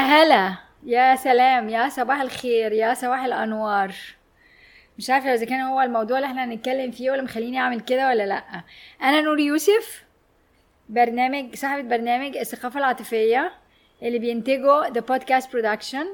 هلا. يا سلام. يا صباح الخير. يا صباح الأنوار. مش عارفة إذا كان هو الموضوع اللي إحنا هنتكلم فيه ولا مخليني أعمل كده ولا لأ. أنا نور يوسف برنامج صاحبة برنامج الثقافة العاطفية اللي بينتجه The Podcast Production.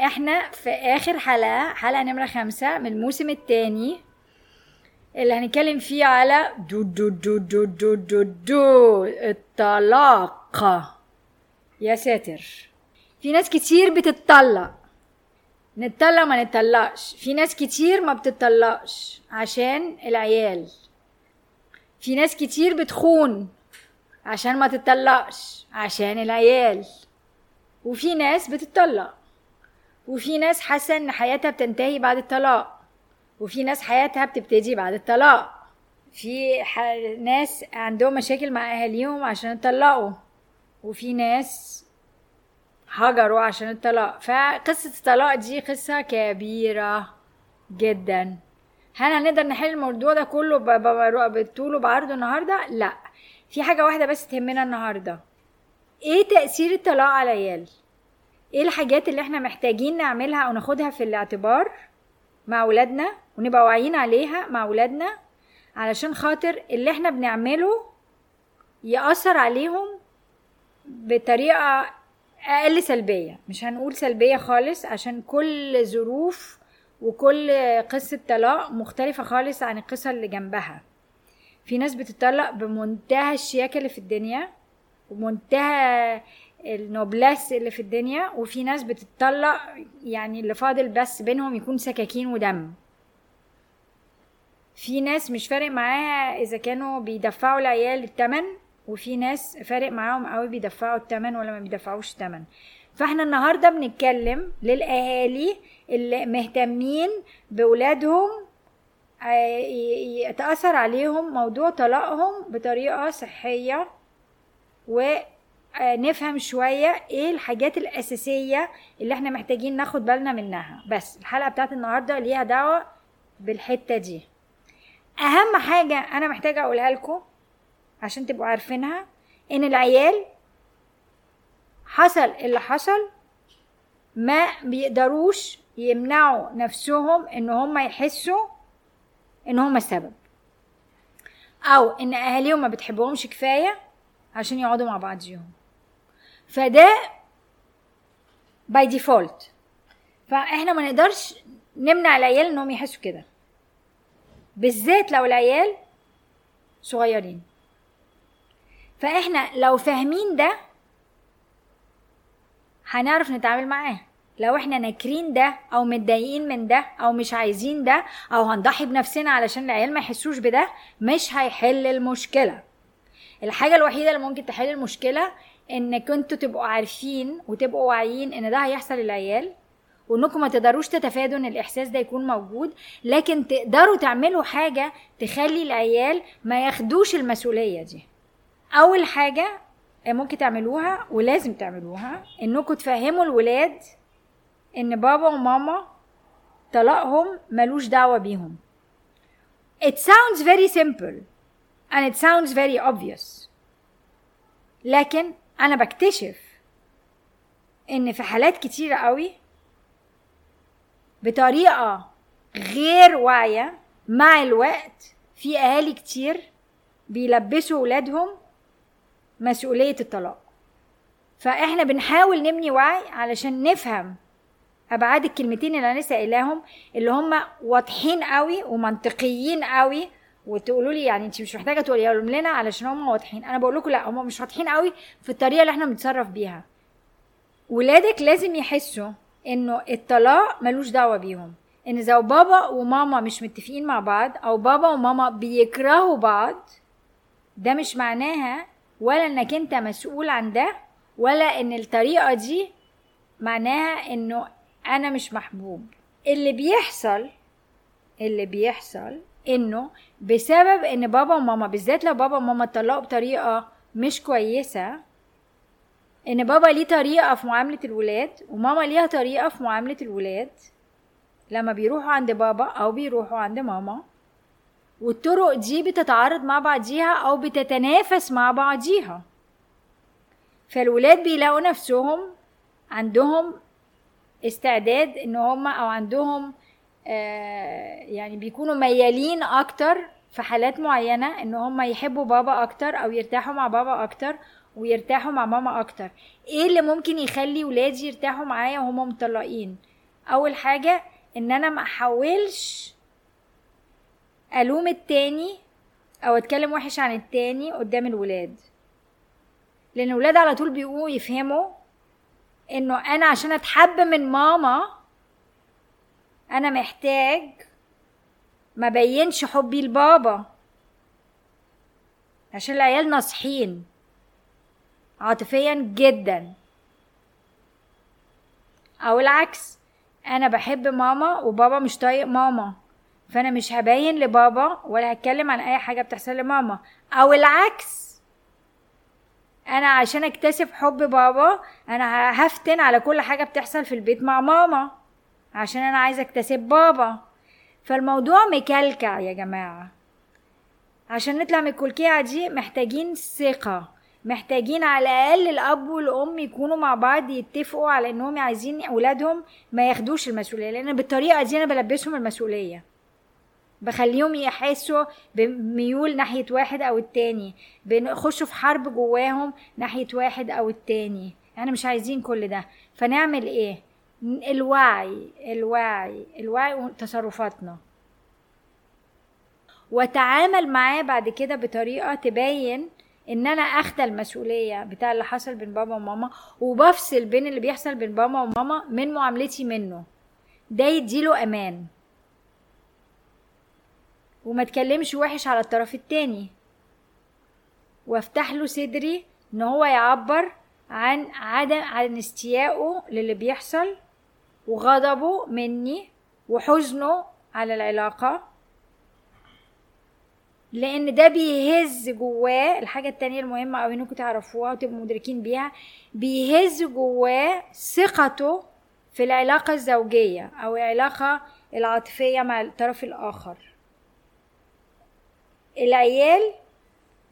إحنا في آخر حلقة حلقة نمرة خمسة من الموسم الثاني اللي هنتكلم فيه على دو دو دو دو دو دو دو الطلاق يا ساتر. في ناس كتير بتتطلق. نتطلق ما نتطلقش. في ناس كتير ما بتتطلقش عشان العيال. في ناس كتير بتخون عشان ما تتطلقش عشان العيال. وفي ناس بتتطلق. وفي ناس حاسة إن حياتها بتنتهي بعد الطلاق. وفي ناس حياتها بتبتدي بعد الطلاق. في ح... ناس عندهم مشاكل مع أهاليهم عشان اتطلقوا وفي ناس هجروا عشان الطلاق فقصة الطلاق دي قصة كبيرة جدا هل هنقدر نحل الموضوع ده كله ب- ب- بالطول وبعرضه النهاردة؟ لا في حاجة واحدة بس تهمنا النهاردة إيه تأثير الطلاق على العيال؟ إيه الحاجات اللي إحنا محتاجين نعملها أو ناخدها في الاعتبار مع ولادنا ونبقى واعيين عليها مع ولادنا علشان خاطر اللي إحنا بنعمله يأثر عليهم بطريقة أقل سلبية. مش هنقول سلبية خالص عشان كل ظروف وكل قصة طلاق مختلفة خالص عن القصة اللي جنبها. في ناس بتطلق بمنتهى الشياكة اللي في الدنيا ومنتهى النوبلاس اللي في الدنيا وفي ناس بتطلق يعني اللي فاضل بس بينهم يكون سكاكين ودم. في ناس مش فارق معاها إذا كانوا بيدفعوا العيال التمن وفي ناس فارق معاهم قوي بيدفعوا التمن ولا ما بيدفعوش التمن فاحنا النهارده بنتكلم للأهالي اللي مهتمين بولادهم آه، يتأثر عليهم موضوع طلاقهم بطريقة صحية ونفهم شوية إيه الحاجات الأساسية اللي إحنا محتاجين ناخد بالنا منها. بس الحلقة بتاعت النهاردة ليها دعوة بالحتة دي. أهم حاجة أنا محتاجة أقولها لكم عشان تبقوا عارفينها إن العيال حصل اللي حصل ما بيقدروش يمنعوا نفسهم إن هم يحسوا إن هم السبب. أو إن أهاليهم ما بتحبهمش كفاية عشان يقعدوا مع بعضيهم فده by default فإحنا ما نقدرش نمنع العيال إنهم يحسوا كده. بالذات لو العيال صغيرين. فاحنا لو فاهمين ده هنعرف نتعامل معاه. لو إحنا ناكرين ده أو متضايقين من ده أو مش عايزين ده أو هنضحي بنفسنا علشان العيال ما يحسوش بده مش هيحل المشكلة. الحاجة الوحيدة اللي ممكن تحل المشكلة إن كنتوا تبقوا عارفين وتبقوا واعيين إن ده هيحصل للعيال وإنكم ما تقدروش تتفادوا إن الإحساس ده يكون موجود لكن تقدروا تعملوا حاجة تخلي العيال ما ياخدوش المسؤولية دي. أول حاجة ممكن تعملوها ولازم تعملوها إنكم تفهموا الولاد إن بابا وماما طلاقهم ملوش دعوة بيهم. It sounds very simple and it sounds very obvious. لكن أنا بكتشف إن في حالات كتيرة قوي بطريقة غير واعية مع الوقت في أهالي كتير بيلبسوا ولادهم مسؤولية الطلاق. فإحنا بنحاول نبني وعي علشان نفهم أبعاد الكلمتين اللي أنا لسه قايلاهم اللي هم واضحين قوي ومنطقيين قوي وتقولوا لي يعني أنت مش محتاجة تقوليهم لنا علشان هم واضحين. أنا بقول لكم لا هم مش واضحين قوي في الطريقة اللي إحنا بنتصرف بيها. ولادك لازم يحسوا إنه الطلاق ملوش دعوة بيهم. إن لو بابا وماما مش متفقين مع بعض أو بابا وماما بيكرهوا بعض ده مش معناها ولا إنك أنت مسؤول عن ده ولا إن الطريقة دي معناها إنه أنا مش محبوب. اللي بيحصل اللي بيحصل إنه بسبب إن بابا وماما بالذات لو بابا وماما اتطلقوا بطريقة مش كويسة إن بابا ليه طريقة في معاملة الولاد وماما ليها طريقة في معاملة الولاد لما بيروحوا عند بابا أو بيروحوا عند ماما والطرق دي بتتعارض مع بعضيها أو بتتنافس مع بعضيها. فالولاد بيلاقوا نفسهم عندهم استعداد إن هم أو عندهم آه يعني بيكونوا ميالين أكتر في حالات معينة إن هم يحبوا بابا أكتر أو يرتاحوا مع بابا أكتر ويرتاحوا مع ماما أكتر. إيه اللي ممكن يخلي ولادي يرتاحوا معايا وهم مطلقين؟ أول حاجة إن أنا ما أحاولش ألوم التاني أو أتكلم وحش عن التاني قدام الولاد. لأن الولاد على طول بيقوموا يفهموا إنه أنا عشان أتحب من ماما أنا محتاج ما بينش حبي لبابا. عشان العيال ناصحين. عاطفيا جدا. أو العكس أنا بحب ماما وبابا مش طايق ماما. فأنا مش هبين لبابا ولا هتكلم عن أي حاجة بتحصل لماما. أو العكس. أنا عشان اكتسب حب بابا أنا هفتن على كل حاجة بتحصل في البيت مع ماما. عشان أنا عايزة اكتسب بابا. فالموضوع مكلكع يا جماعة. عشان نطلع من الكلكيعه دي محتاجين ثقة. محتاجين على الأقل الأب والأم يكونوا مع بعض يتفقوا على إنهم عايزين اولادهم ما ياخدوش المسؤولية. لأن بالطريقة دي أنا بلبسهم المسؤولية. بخليهم يحسوا بميول ناحية واحد أو التاني. بنخشوا في حرب جواهم ناحية واحد أو التاني. إحنا مش عايزين كل ده. فنعمل إيه؟ الوعي الوعي الوعي وتصرفاتنا. وتعامل معاه بعد كده بطريقة تبين إن أنا اخدى المسؤولية بتاع اللي حصل بين بابا وماما وبفصل بين اللي بيحصل بين بابا وماما من معاملتي منه. ده يديله أمان. وما تكلمش وحش على الطرف التاني. وافتح له صدري إن هو يعبر عن عدم عن استيائه للي بيحصل وغضبه مني وحزنه على العلاقة. لأن ده بيهز جواه الحاجة التانية المهمة أو إنكم تعرفوها وتبقوا مدركين بيها. بيهز جواه ثقته في العلاقة الزوجية أو العلاقة العاطفية مع الطرف الآخر. العيال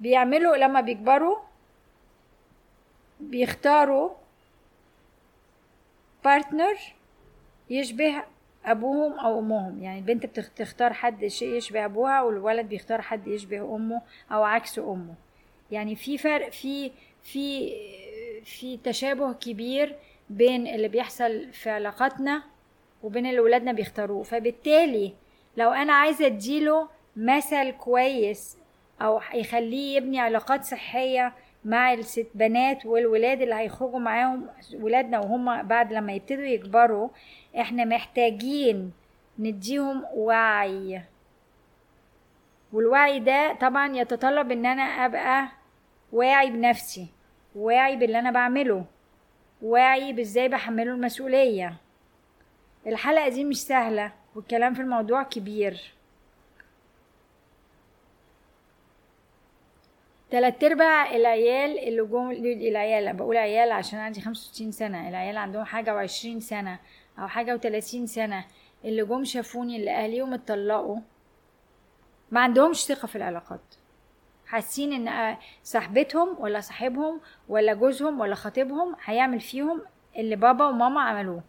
بيعملوا لما بيكبروا بيختاروا بارتنر يشبه أبوهم أو أمهم. يعني البنت بتختار حد يشبه أبوها والولد بيختار حد يشبه أمه أو عكس أمه. يعني في فرق في في في تشابه كبير بين اللي بيحصل في علاقاتنا وبين اللي ولادنا بيختاروه. فبالتالي لو أنا عايزة أديله مثل كويس أو يخليه يبني علاقات صحية مع الست بنات والولاد اللي هيخرجوا معاهم ولادنا وهم بعد لما يبتدوا يكبروا إحنا محتاجين نديهم وعي. والوعي ده طبعا يتطلب إن أنا أبقى واعي بنفسي واعي باللي أنا بعمله واعي بإزاي بحمله المسؤولية. الحلقة دي مش سهلة والكلام في الموضوع كبير. تلات أرباع العيال اللي جم العيال بقول عيال عشان عندي خمسة وستين سنة العيال عندهم حاجة وعشرين سنة أو حاجة وتلاتين سنة اللي جم شافوني اللي أهليهم اتطلقوا ما عندهمش ثقة في العلاقات. حاسين إن صاحبتهم ولا صاحبهم ولا جوزهم ولا خطيبهم هيعمل فيهم اللي بابا وماما عملوه.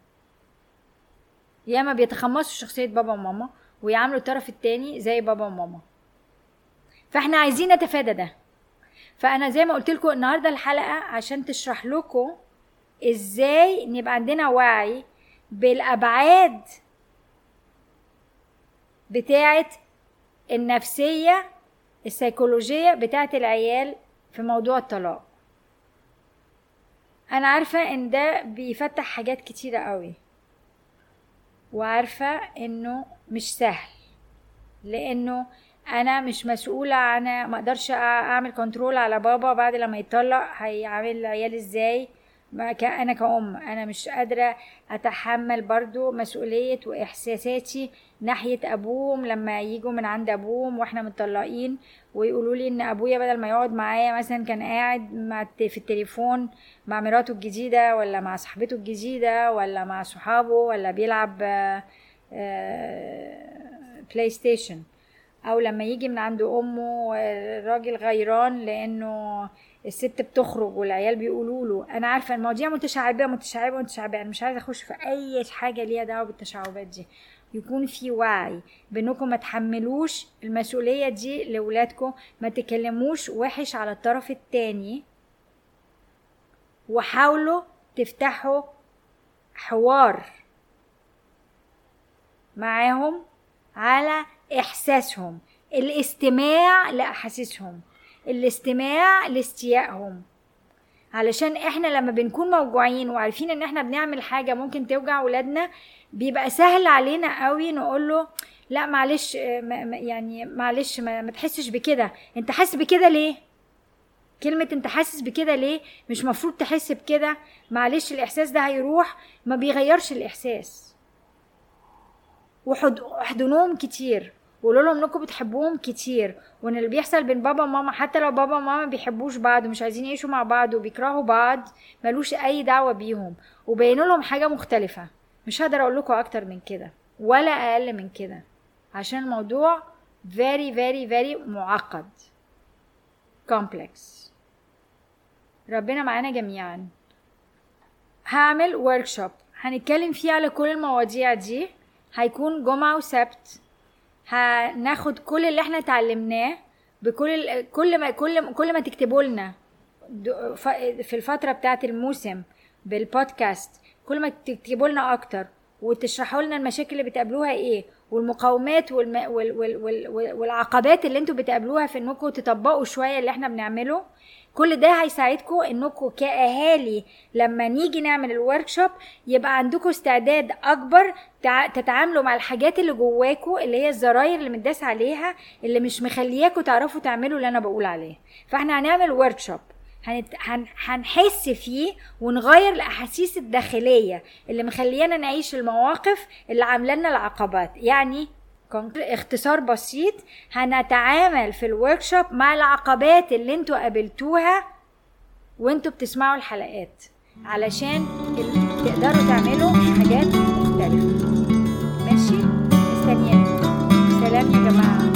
ياما بيتخمصوا شخصية بابا وماما ويعاملوا الطرف التاني زي بابا وماما. فإحنا عايزين نتفادى ده. فأنا زي ما قلت لكم النهارده الحلقة عشان تشرح لكم إزاي نبقى عندنا وعي بالأبعاد بتاعه النفسية السيكولوجية بتاعه العيال في موضوع الطلاق. أنا عارفة إن ده بيفتح حاجات كتيرة قوي وعارفة إنه مش سهل لأنه أنا مش مسؤولة عن ما أقدرش أعمل كنترول على بابا بعد لما يطلق. هيعمل العيال إزاي؟ أنا كأم أنا مش قادرة أتحمل برضو مسؤولية وإحساساتي ناحية أبوهم لما يجوا من عند أبوهم وإحنا متطلقين ويقولوا لي إن أبويا بدل ما يقعد معايا مثلا كان قاعد في التليفون مع مراته الجديدة ولا مع صاحبته الجديدة ولا مع صحابه ولا بيلعب بلاي ستيشن أو لما يجي من عند أمه راجل غيران لأنه الست بتخرج والعيال بيقولوا له أنا عارفة المواضيع متشعبة متشعبة متشعبة أنا مش عايزة أخش في أي حاجة ليها دعوة بالتشعبات دي. يكون في وعي بأنكم ما تحملوش المسؤولية دي لاولادكم ما تكلموش وحش على الطرف التاني وحاولوا تفتحوا حوار معاهم على إحساسهم الاستماع لأحاسيسهم الاستماع لاستيائهم. علشان إحنا لما بنكون موجوعين وعارفين إن إحنا بنعمل حاجة ممكن توجع ولادنا بيبقى سهل علينا قوي نقول له لا معلش يعني معلش ما, تحسش بكده. أنت حاسس بكده ليه؟ كلمة أنت حاسس بكده ليه؟ مش مفروض تحس بكده. معلش الإحساس ده هيروح. ما بيغيرش الإحساس. واحضنوهم كتير. وقولوا لهم انكم بتحبوهم كتير وان اللي بيحصل بين بابا وماما حتى لو بابا وماما بيحبوش بعض ومش عايزين يعيشوا مع بعض وبيكرهوا بعض ملوش أي دعوة بيهم. وبينوا لهم حاجة مختلفة. مش هقدر أقول لكم أكتر من كده ولا أقل من كده. عشان الموضوع very very very معقد. complex. ربنا معانا جميعا. هعمل workshop. هنتكلم فيه على كل المواضيع دي. هيكون جمعة وسبت. هناخد كل اللي إحنا اتعلمناه بكل كل ما كل كل ما تكتبوا لنا. في الفترة بتاعة الموسم بالبودكاست كل ما تكتبوا لنا أكتر وتشرحوا لنا المشاكل اللي بتقابلوها إيه والمقاومات والم... وال... وال... وال... والعقبات اللي أنتوا بتقابلوها في إنكم تطبقوا شوية اللي إحنا بنعمله. كل ده هيساعدكم انكم كأهالي لما نيجي نعمل ال workshop يبقى عندكم استعداد أكبر تتعاملوا مع الحاجات اللي جواكم اللي هي الزراير اللي متداس عليها اللي مش مخلياكم تعرفوا تعملوا اللي أنا بقول عليه. فإحنا هنعمل workshop هنت... هن... هنحس فيه ونغير الأحاسيس الداخلية اللي مخليانا نعيش المواقف اللي عاملة لنا العقبات. يعني ال concrete اختصار بسيط هنتعامل في الوركشوب مع العقبات اللي أنتوا قابلتوها وانتوا بتسمعوا الحلقات. علشان تقدروا تعملوا حاجات مختلفة. ماشي؟ مستنياكم سلام يا جماعة.